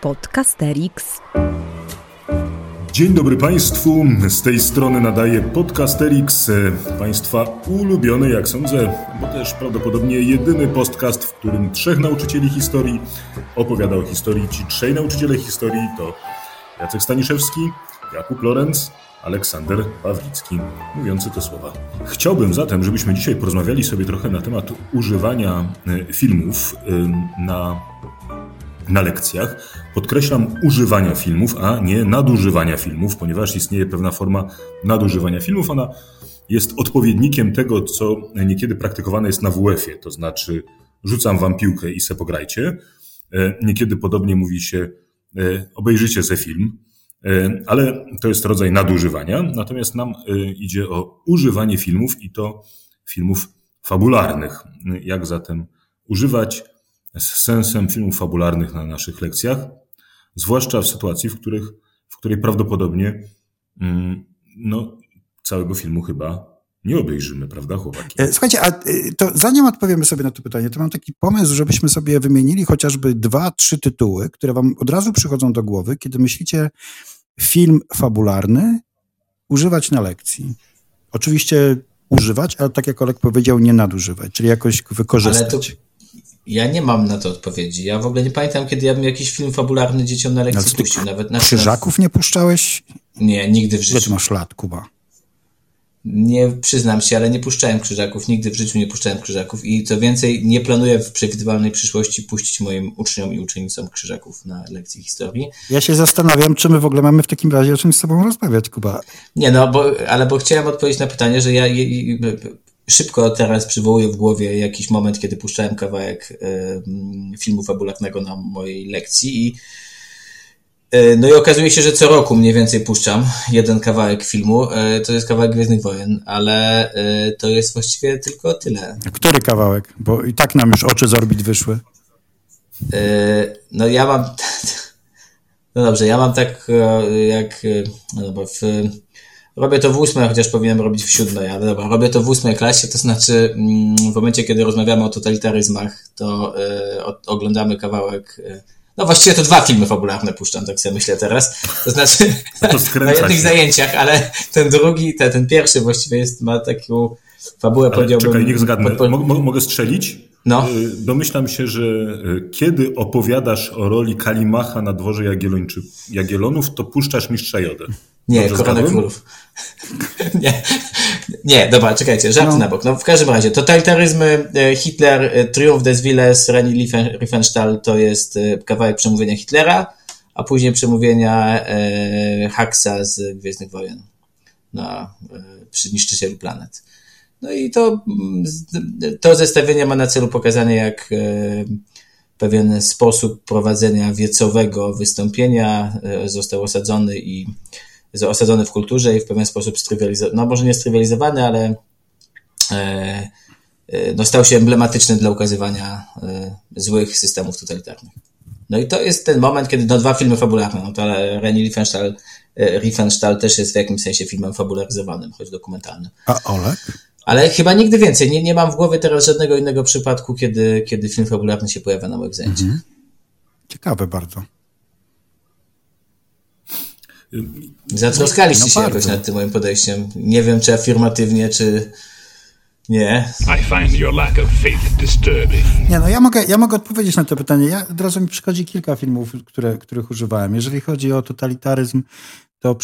Podcasterix. Dzień dobry Państwu, z tej strony nadaje Podcasterix, Państwa ulubiony, jak sądzę, bo też prawdopodobnie jedyny podcast, w którym trzech nauczycieli historii opowiada o historii. Ci trzej nauczyciele historii to Jacek Staniszewski, Jakub Lorenz, Aleksander Pawlicki, mówiący te słowa. Chciałbym zatem, żebyśmy dzisiaj porozmawiali sobie trochę na temat używania e, filmów e, na, na lekcjach. Podkreślam używania filmów, a nie nadużywania filmów, ponieważ istnieje pewna forma nadużywania filmów. Ona jest odpowiednikiem tego, co niekiedy praktykowane jest na WF-ie, to znaczy rzucam wam piłkę i se pograjcie. E, niekiedy podobnie mówi się obejrzyjcie ze film, E, ale to jest rodzaj nadużywania. Natomiast nam e, idzie o używanie filmów i to filmów fabularnych. Jak zatem używać z sensem filmów fabularnych na naszych lekcjach, zwłaszcza w sytuacji, w, których, w której prawdopodobnie mm, no, całego filmu chyba nie obejrzymy, prawda, chłopaki? E, słuchajcie, a to zanim odpowiemy sobie na to pytanie, to mam taki pomysł, żebyśmy sobie wymienili chociażby dwa, trzy tytuły, które wam od razu przychodzą do głowy, kiedy myślicie film fabularny używać na lekcji. Oczywiście używać, ale tak jak Olek powiedział, nie nadużywać, czyli jakoś wykorzystać. Ja nie mam na to odpowiedzi. Ja w ogóle nie pamiętam, kiedy ja bym jakiś film fabularny dzieciom na lekcji puścił. Nawet na Krzyżaków nie puszczałeś? Nie, nigdy w życiu. Ile masz lat, Kuba? Nie przyznam się, ale nie puszczałem krzyżaków, nigdy w życiu nie puszczałem krzyżaków i co więcej, nie planuję w przewidywalnej przyszłości puścić moim uczniom i uczennicom krzyżaków na lekcji historii. Ja się zastanawiam, czy my w ogóle mamy w takim razie o czymś z sobą rozmawiać, Kuba. Nie, no, bo, ale bo chciałem odpowiedzieć na pytanie, że ja szybko teraz przywołuję w głowie jakiś moment, kiedy puszczałem kawałek filmu fabularnego na mojej lekcji i E, no i okazuje się, że co roku mniej więcej puszczam jeden kawałek filmu. E, to jest kawałek Gwiezdnych Wojen, ale e, to jest właściwie tylko tyle. Który kawałek? Bo i tak nam już oczy z orbit wyszły. No ja mam... No dobrze, ja mam tak jak... No dobra, w, robię to w ósmej, chociaż powinienem robić w siódmej, ale dobra, robię to w ósmej klasie, to znaczy mm, w momencie, kiedy rozmawiamy o totalitaryzmach, to oglądamy kawałek no właściwie to dwa filmy fabularne puszczam, tak sobie myślę teraz. To znaczy to na jednych się. zajęciach, ale ten drugi, ten, ten pierwszy właściwie jest, ma taką fabułę, ale powiedziałbym... Czekaj, niech zgadnę. Mogę strzelić? No. Y, domyślam się, że y, kiedy opowiadasz o roli Kalimacha na dworze Jagiellończy, Jagiellonów, to puszczasz Mistrza Jodę. Nie, Korona Królów. nie, nie, dobra, czekajcie, żart no. na bok. No, w każdym razie, totalitaryzmy, e, Hitler, Triumph des Willes, Reni Riefenstahl to jest kawałek przemówienia Hitlera, a później przemówienia e, Haxa z Gwiezdnych Wojen na, e, przy niszczycielu planet. No i to, mm, to zestawienie ma na celu pokazanie, jak e, pewien sposób prowadzenia wiecowego wystąpienia został osadzony i osadzony w kulturze i w pewien sposób strywializowany, no może nie strywializowany, ale e, e, no, stał się emblematyczny dla ukazywania e, złych systemów totalitarnych. No i to jest ten moment, kiedy no, dwa filmy fabularne, no to Reni Riefenstahl, Riefenstahl też jest w jakimś sensie filmem fabularyzowanym, choć dokumentalnym. A Olek? Ale chyba nigdy więcej. Nie, nie mam w głowie teraz żadnego innego przypadku, kiedy, kiedy film fabularny się pojawia na moich zajęciach. Mhm. Ciekawe bardzo. Zatroskaliście no się jakoś nad tym moim podejściem. Nie wiem, czy afirmatywnie, czy nie. I find your lack of faith disturbing. Nie, no ja mogę, ja mogę odpowiedzieć na to pytanie. Ja, od razu mi przychodzi kilka filmów, które, których używałem. Jeżeli chodzi o totalitaryzm, to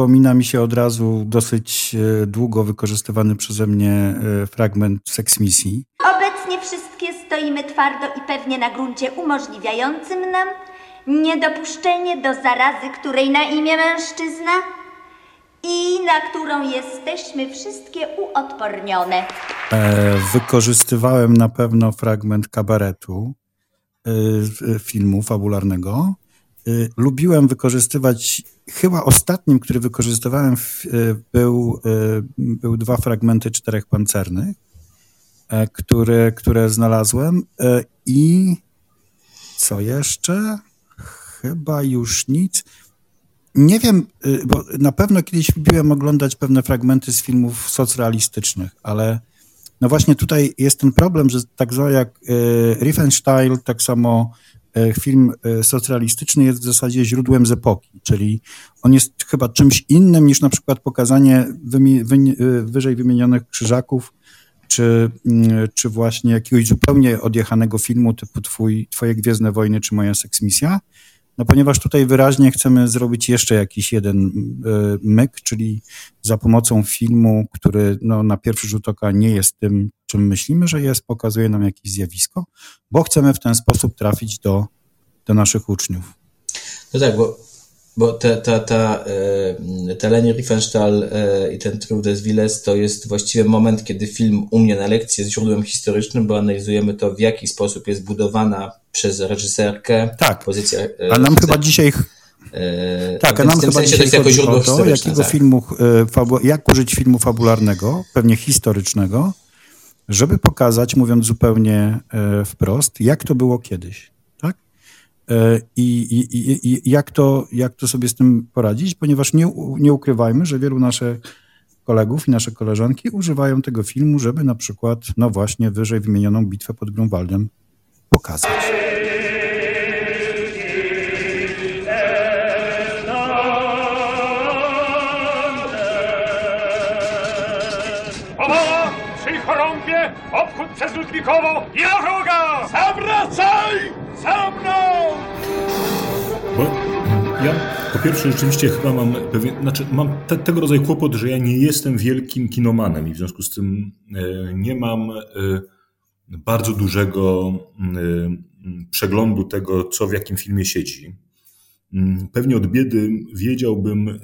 przypomina mi się od razu dosyć e, długo wykorzystywany przeze mnie e, fragment Sex Misji. Obecnie wszystkie stoimy twardo i pewnie na gruncie umożliwiającym nam niedopuszczenie do zarazy, której na imię mężczyzna i na którą jesteśmy wszystkie uodpornione. E, wykorzystywałem na pewno fragment kabaretu e, filmu fabularnego. E, lubiłem wykorzystywać, chyba ostatnim, który wykorzystywałem, e, był, e, był dwa fragmenty czterech pancernych, e, które, które znalazłem i co jeszcze? chyba już nic. Nie wiem, y, bo na pewno kiedyś lubiłem oglądać pewne fragmenty z filmów socrealistycznych, ale no właśnie tutaj jest ten problem, że tak samo jak y, Riefenstahl, tak samo film socrealistyczny jest w zasadzie źródłem z epoki, czyli on jest chyba czymś innym niż na przykład pokazanie wyżej wymienionych krzyżaków, czy, mm, czy właśnie jakiegoś zupełnie odjechanego filmu typu twój, Twoje Gwiezdne Wojny czy Moja Seksmisja, no ponieważ tutaj wyraźnie chcemy zrobić jeszcze jakiś jeden y, myk, czyli za pomocą filmu, który no, na pierwszy rzut oka nie jest tym, czym myślimy, że jest, pokazuje nam jakieś zjawisko, bo chcemy w ten sposób trafić do, do naszych uczniów. No tak, bo bo ta, ta, ta, e, ta Leni Riefenstahl e, i ten Truth des Villes to jest właściwie moment, kiedy film u mnie na lekcji jest źródłem historycznym, bo analizujemy to, w jaki sposób jest budowana przez reżyserkę tak. pozycja. E, a nam chyba dzisiaj. tak, a nam chyba dzisiaj jako źródło to, jakiego tak. filmu, jak użyć filmu fabularnego, pewnie historycznego, żeby pokazać, mówiąc zupełnie wprost, jak to było kiedyś. E, I, i, i, jak, to, jak to sobie z tym poradzić, ponieważ nie, nie ukrywajmy, że wielu naszych kolegów i nasze koleżanki używają tego filmu, żeby na przykład, no właśnie, wyżej wymienioną bitwę pod Grunwaldem pokazać. Chorągwie, obchód przez Ludwikowo i wroga! Zawracaj! Za mną! Bo ja po pierwsze rzeczywiście chyba mam pewien, znaczy mam te, tego rodzaju kłopot, że ja nie jestem wielkim kinomanem i w związku z tym e, nie mam e, bardzo dużego e, przeglądu tego, co w jakim filmie siedzi. Mm, pewnie od biedy wiedziałbym,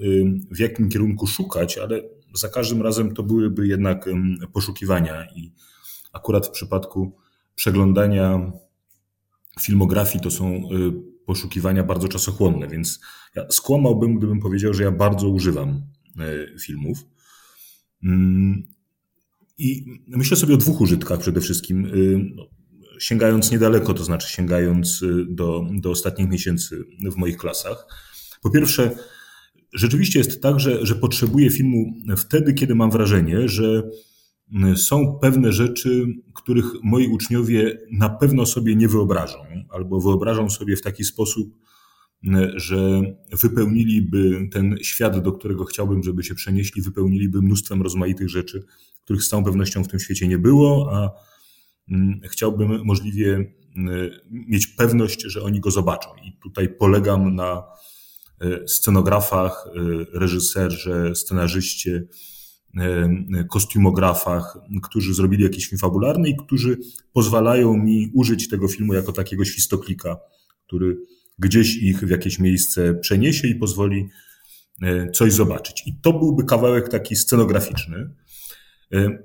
w jakim kierunku szukać, ale za każdym razem to byłyby jednak poszukiwania i akurat w przypadku przeglądania filmografii to są y, poszukiwania bardzo czasochłonne, więc ja skłamałbym, gdybym powiedział, że ja bardzo używam y, filmów. Mm, I myślę sobie o dwóch użytkach przede wszystkim, y, no, sięgając niedaleko, to znaczy sięgając do, do ostatnich miesięcy w moich klasach. Po pierwsze, rzeczywiście jest tak, że, że potrzebuję filmu wtedy, kiedy mam wrażenie, że są pewne rzeczy, których moi uczniowie na pewno sobie nie wyobrażą, albo wyobrażą sobie w taki sposób, że wypełniliby ten świat, do którego chciałbym, żeby się przenieśli, wypełniliby mnóstwem rozmaitych rzeczy, których z całą pewnością w tym świecie nie było, a mm, chciałbym możliwie mieć pewność, że oni go zobaczą. I tutaj polegam na scenografach, e, reżyserze, scenarzyście, E, kostiumografach, którzy zrobili jakiś film fabularny i którzy pozwalają mi użyć tego filmu jako takiego świstoklika, który gdzieś ich w jakieś miejsce przeniesie i pozwoli e, coś zobaczyć. I to byłby kawałek taki scenograficzny. E,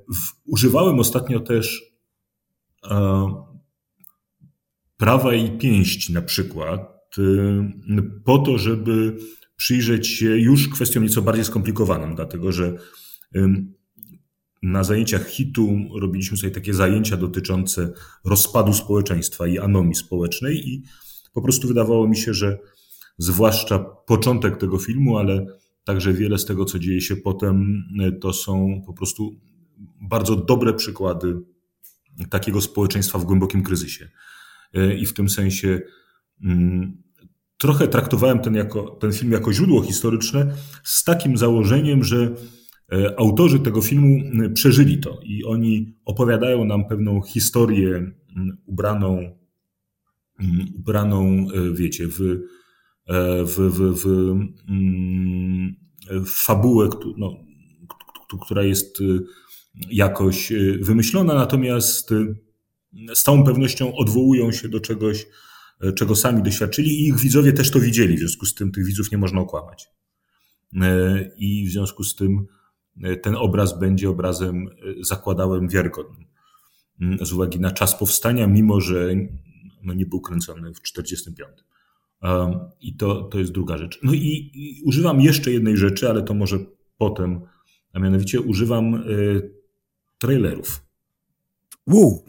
używałem ostatnio też prawa i pięści na przykład po to, żeby przyjrzeć się już kwestiom nieco bardziej skomplikowanym, dlatego że na zajęciach HIT-u robiliśmy sobie takie zajęcia dotyczące rozpadu społeczeństwa i anomii społecznej i po prostu wydawało mi się, że zwłaszcza początek tego filmu, ale także wiele z tego, co dzieje się potem, to są po prostu bardzo dobre przykłady takiego społeczeństwa w głębokim kryzysie. E, I w tym sensie trochę traktowałem ten, jako, ten film jako źródło historyczne z takim założeniem, że E, autorzy tego filmu przeżyli to i oni opowiadają nam pewną historię ubraną, ubraną e, wiecie, w, e, w, w, w, w fabułę, no, która jest jakoś wymyślona, natomiast z całą pewnością odwołują się do czegoś, czego sami doświadczyli i ich widzowie też to widzieli, w związku z tym tych widzów nie można okłamać. I w związku z tym ten obraz będzie obrazem, e, zakładałem, wiarygodnym. Mm, z uwagi na czas powstania, mimo że no, nie był kręcony w 1945. I to, to jest druga rzecz. No i, i używam jeszcze jednej rzeczy, ale to może potem, a mianowicie używam y, trailerów. Wow.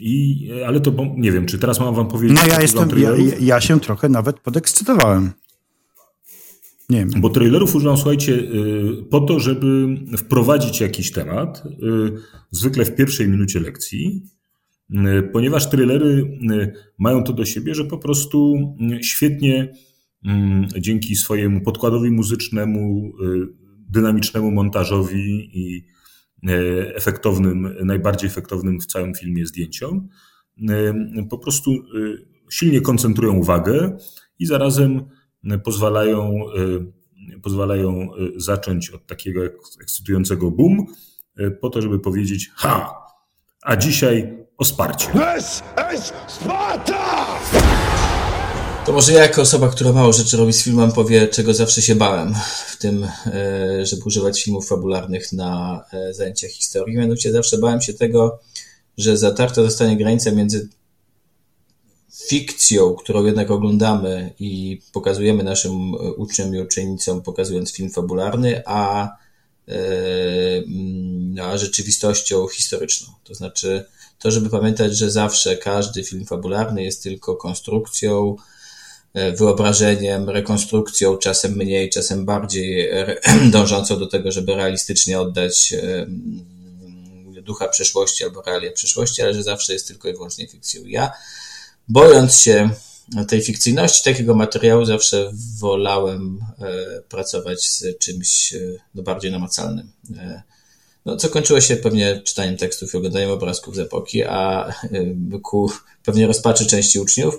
I, ale to nie wiem, czy teraz mam wam powiedzieć. No ja jestem, ja, ja, się trochę nawet podekscytowałem. Nie wiem. Bo trailerów używam, słuchajcie, y, po to, żeby wprowadzić jakiś temat, y, zwykle w pierwszej minucie lekcji, ponieważ thrillery mają to do siebie, że po prostu świetnie dzięki swojemu podkładowi muzycznemu, dynamicznemu montażowi i efektownym, najbardziej efektownym w całym filmie zdjęciom, po prostu silnie koncentrują uwagę i zarazem pozwalają, pozwalają zacząć od takiego ekscytującego boom, po to, żeby powiedzieć ha, a dzisiaj o Sparcie. This is Sparta! To może ja jako osoba, która mało rzeczy robi z filmem, powie, czego zawsze się bałem w tym, e, żeby używać filmów fabularnych na e, zajęciach historii. Mianowicie zawsze bałem się tego, że zatarta zostanie granica między fikcją, którą jednak oglądamy i pokazujemy naszym e, uczniom i uczennicom, pokazując film fabularny, a, a rzeczywistością historyczną. To znaczy, to, żeby pamiętać, że zawsze każdy film fabularny jest tylko konstrukcją, wyobrażeniem, rekonstrukcją, czasem mniej, czasem bardziej dążącą do tego, żeby realistycznie oddać e, ducha przeszłości albo realia przyszłości, ale że zawsze jest tylko i wyłącznie fikcją. Ja, bojąc się tej fikcyjności takiego materiału, zawsze wolałem e, pracować z czymś no, bardziej namacalnym. No, co kończyło się pewnie czytaniem tekstów i oglądaniem obrazków z epoki, a ku pewnie rozpaczy części uczniów,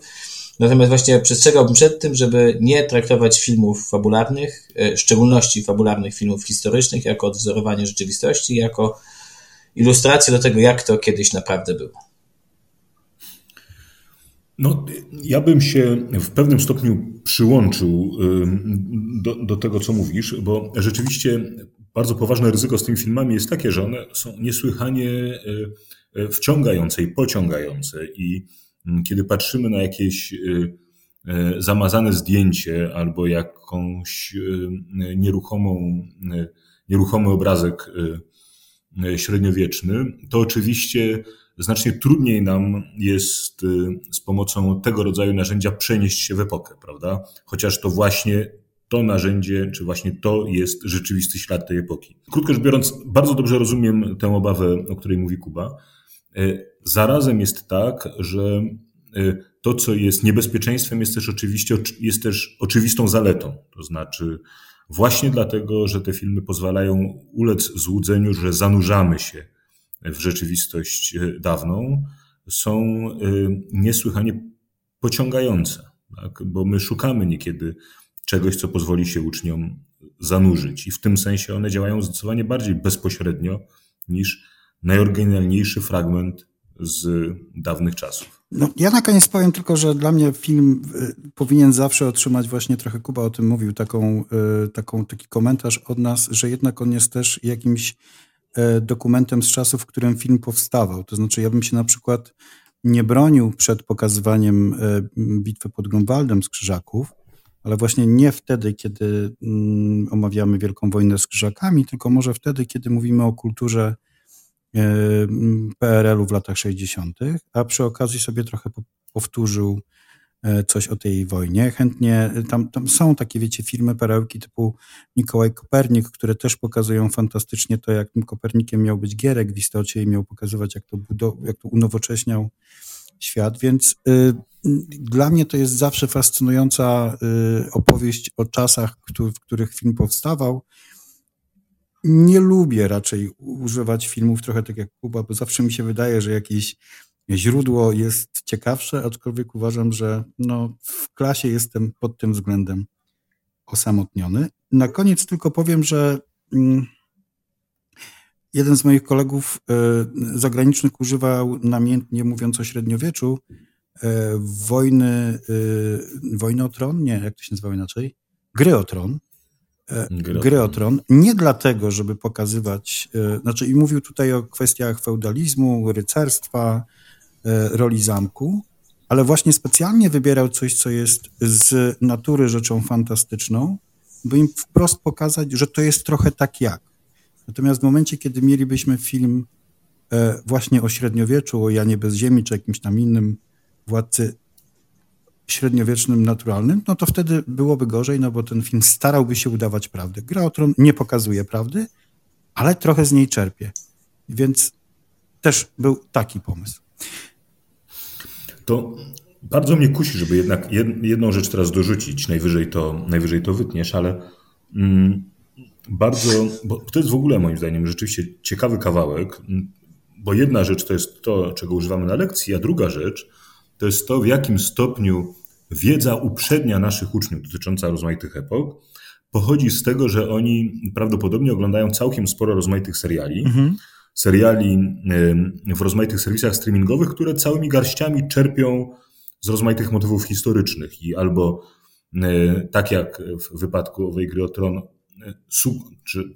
Natomiast właśnie przestrzegałbym przed tym, żeby nie traktować filmów fabularnych, e, w szczególności fabularnych filmów historycznych, jako odwzorowanie rzeczywistości, jako ilustrację do tego, jak to kiedyś naprawdę było. No, ja bym się w pewnym stopniu przyłączył do, do tego, co mówisz, bo rzeczywiście bardzo poważne ryzyko z tymi filmami jest takie, że one są niesłychanie e, e, wciągające i pociągające i kiedy patrzymy na jakieś y, y, zamazane zdjęcie albo jakąś y, nieruchomą, nieruchomy obrazek średniowieczny, to oczywiście znacznie trudniej nam jest z pomocą tego rodzaju narzędzia przenieść się w epokę, prawda? Chociaż to właśnie to narzędzie, czy właśnie to jest rzeczywisty ślad tej epoki. Krótko rzecz biorąc, bardzo dobrze rozumiem tę obawę, o której mówi Kuba. Zarazem jest tak, że y, to, co jest niebezpieczeństwem, jest też oczywiście jest też oczywistą zaletą. To znaczy, właśnie dlatego, że te filmy pozwalają ulec złudzeniu, że zanurzamy się w rzeczywistość y, dawną, są niesłychanie pociągające, tak? bo my szukamy niekiedy czegoś, co pozwoli się uczniom zanurzyć. I w tym sensie one działają zdecydowanie bardziej bezpośrednio niż najoryginalniejszy fragment z dawnych czasów. No, ja na koniec powiem tylko, że dla mnie film y, powinien zawsze otrzymać właśnie trochę Kuba o tym mówił, taką, y, taką, taki komentarz od nas, że jednak on jest też jakimś y, dokumentem z czasów, w którym film powstawał. To znaczy, ja bym się na przykład nie bronił przed pokazywaniem bitwy pod Grunwaldem z Krzyżaków, ale właśnie nie wtedy, kiedy mm, omawiamy Wielką Wojnę z Krzyżakami, tylko może wtedy, kiedy mówimy o kulturze PRL-u w latach 60., a przy okazji sobie trochę powtórzył e, coś o tej wojnie. Chętnie, tam, tam są takie, wiecie, filmy, perełki typu Mikołaj Kopernik, które też pokazują fantastycznie to, jak tym Kopernikiem miał być Gierek w istocie i miał pokazywać, jak to, budow- jak to unowocześniał świat, więc y, dla mnie to jest zawsze fascynująca y, opowieść o czasach, w których film powstawał, nie lubię raczej używać filmów trochę tak jak Kuba, bo zawsze mi się wydaje, że jakieś źródło jest ciekawsze, aczkolwiek uważam, że no, w klasie jestem pod tym względem osamotniony. Na koniec tylko powiem, że mm, jeden z moich kolegów y, zagranicznych używał namiętnie, mówiąc o średniowieczu, y, wojny, y, wojny o tron, nie, jak to się nazywa inaczej? Gry o tron, gry o tron. Nie dlatego, żeby pokazywać, e, znaczy i mówił tutaj o kwestiach feudalizmu, rycerstwa, e, roli zamku, ale właśnie specjalnie wybierał coś, co jest z natury rzeczą fantastyczną, by im wprost pokazać, że to jest trochę tak jak. Natomiast w momencie, kiedy mielibyśmy film e, właśnie o średniowieczu, o Janie bez ziemi, czy jakimś tam innym władcy średniowiecznym, naturalnym, no to wtedy byłoby gorzej, no bo ten film starałby się udawać prawdę. Gra o Tron nie pokazuje prawdy, ale trochę z niej czerpie. Więc też był taki pomysł. to bardzo mnie kusi, żeby jednak jedną rzecz teraz dorzucić, najwyżej to, najwyżej to wytniesz, ale mm, bardzo, bo to jest w ogóle moim zdaniem rzeczywiście ciekawy kawałek, bo jedna rzecz to jest to, czego używamy na lekcji, a druga rzecz to jest to, w jakim stopniu wiedza uprzednia naszych uczniów dotycząca rozmaitych epok pochodzi z tego, że oni prawdopodobnie oglądają całkiem sporo rozmaitych seriali. Mhm. Seriali w rozmaitych serwisach streamingowych, które całymi garściami czerpią z rozmaitych motywów historycznych i albo tak jak w wypadku owej gry o tron, sub, czy,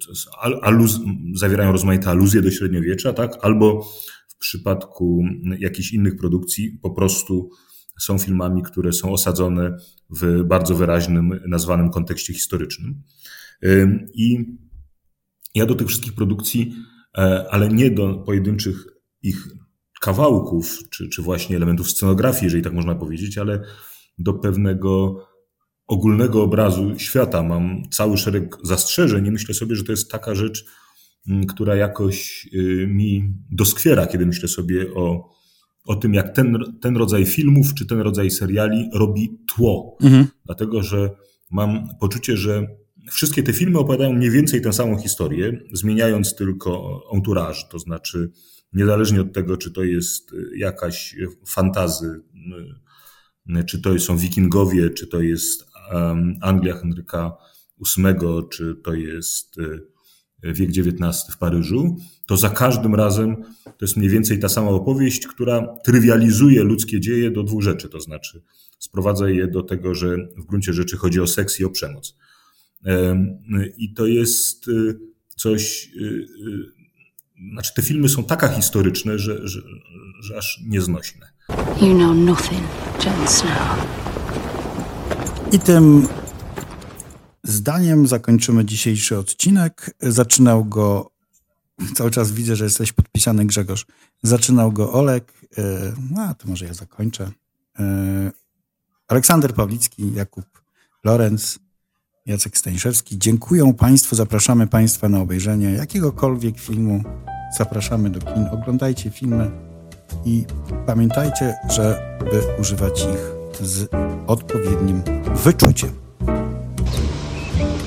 aluz, zawierają rozmaite aluzje do średniowiecza, tak? albo w przypadku jakichś innych produkcji po prostu są filmami, które są osadzone w bardzo wyraźnym, nazwanym kontekście historycznym. I ja do tych wszystkich produkcji, e, ale nie do pojedynczych ich kawałków, czy, czy właśnie elementów scenografii, jeżeli tak można powiedzieć, ale do pewnego ogólnego obrazu świata mam cały szereg zastrzeżeń i myślę sobie, że to jest taka rzecz, która jakoś y, mi doskwiera, kiedy myślę sobie o, o tym, jak ten, ten rodzaj filmów czy ten rodzaj seriali robi tło. Mhm. Dlatego, że mam poczucie, że wszystkie te filmy opowiadają mniej więcej tę samą historię, zmieniając tylko entourage, to znaczy niezależnie od tego, czy to jest jakaś fantazy, czy to są wikingowie, czy to jest Anglia Henryka VIII, czy to jest e, wiek XIX w Paryżu, to za każdym razem to jest mniej więcej ta sama opowieść, która trywializuje ludzkie dzieje do dwóch rzeczy, to znaczy sprowadza je do tego, że w gruncie rzeczy chodzi o seks i o przemoc. I to jest e, coś, e, znaczy te filmy są taka historyczne, że, że, że aż nieznośne. You know nothing, Jon Snow. I tym zdaniem zakończymy dzisiejszy odcinek. Zaczynał go Cały czas widzę, że jesteś podpisany, Grzegorz. Zaczynał go Olek. E, no, to może ja zakończę. E, Aleksander Pawlicki, Jakub Lorenz, Jacek Stańszewski. Dziękuję Państwu, zapraszamy Państwa na obejrzenie jakiegokolwiek filmu. Zapraszamy do kin. Oglądajcie filmy i pamiętajcie, żeby używać ich z odpowiednim wyczuciem.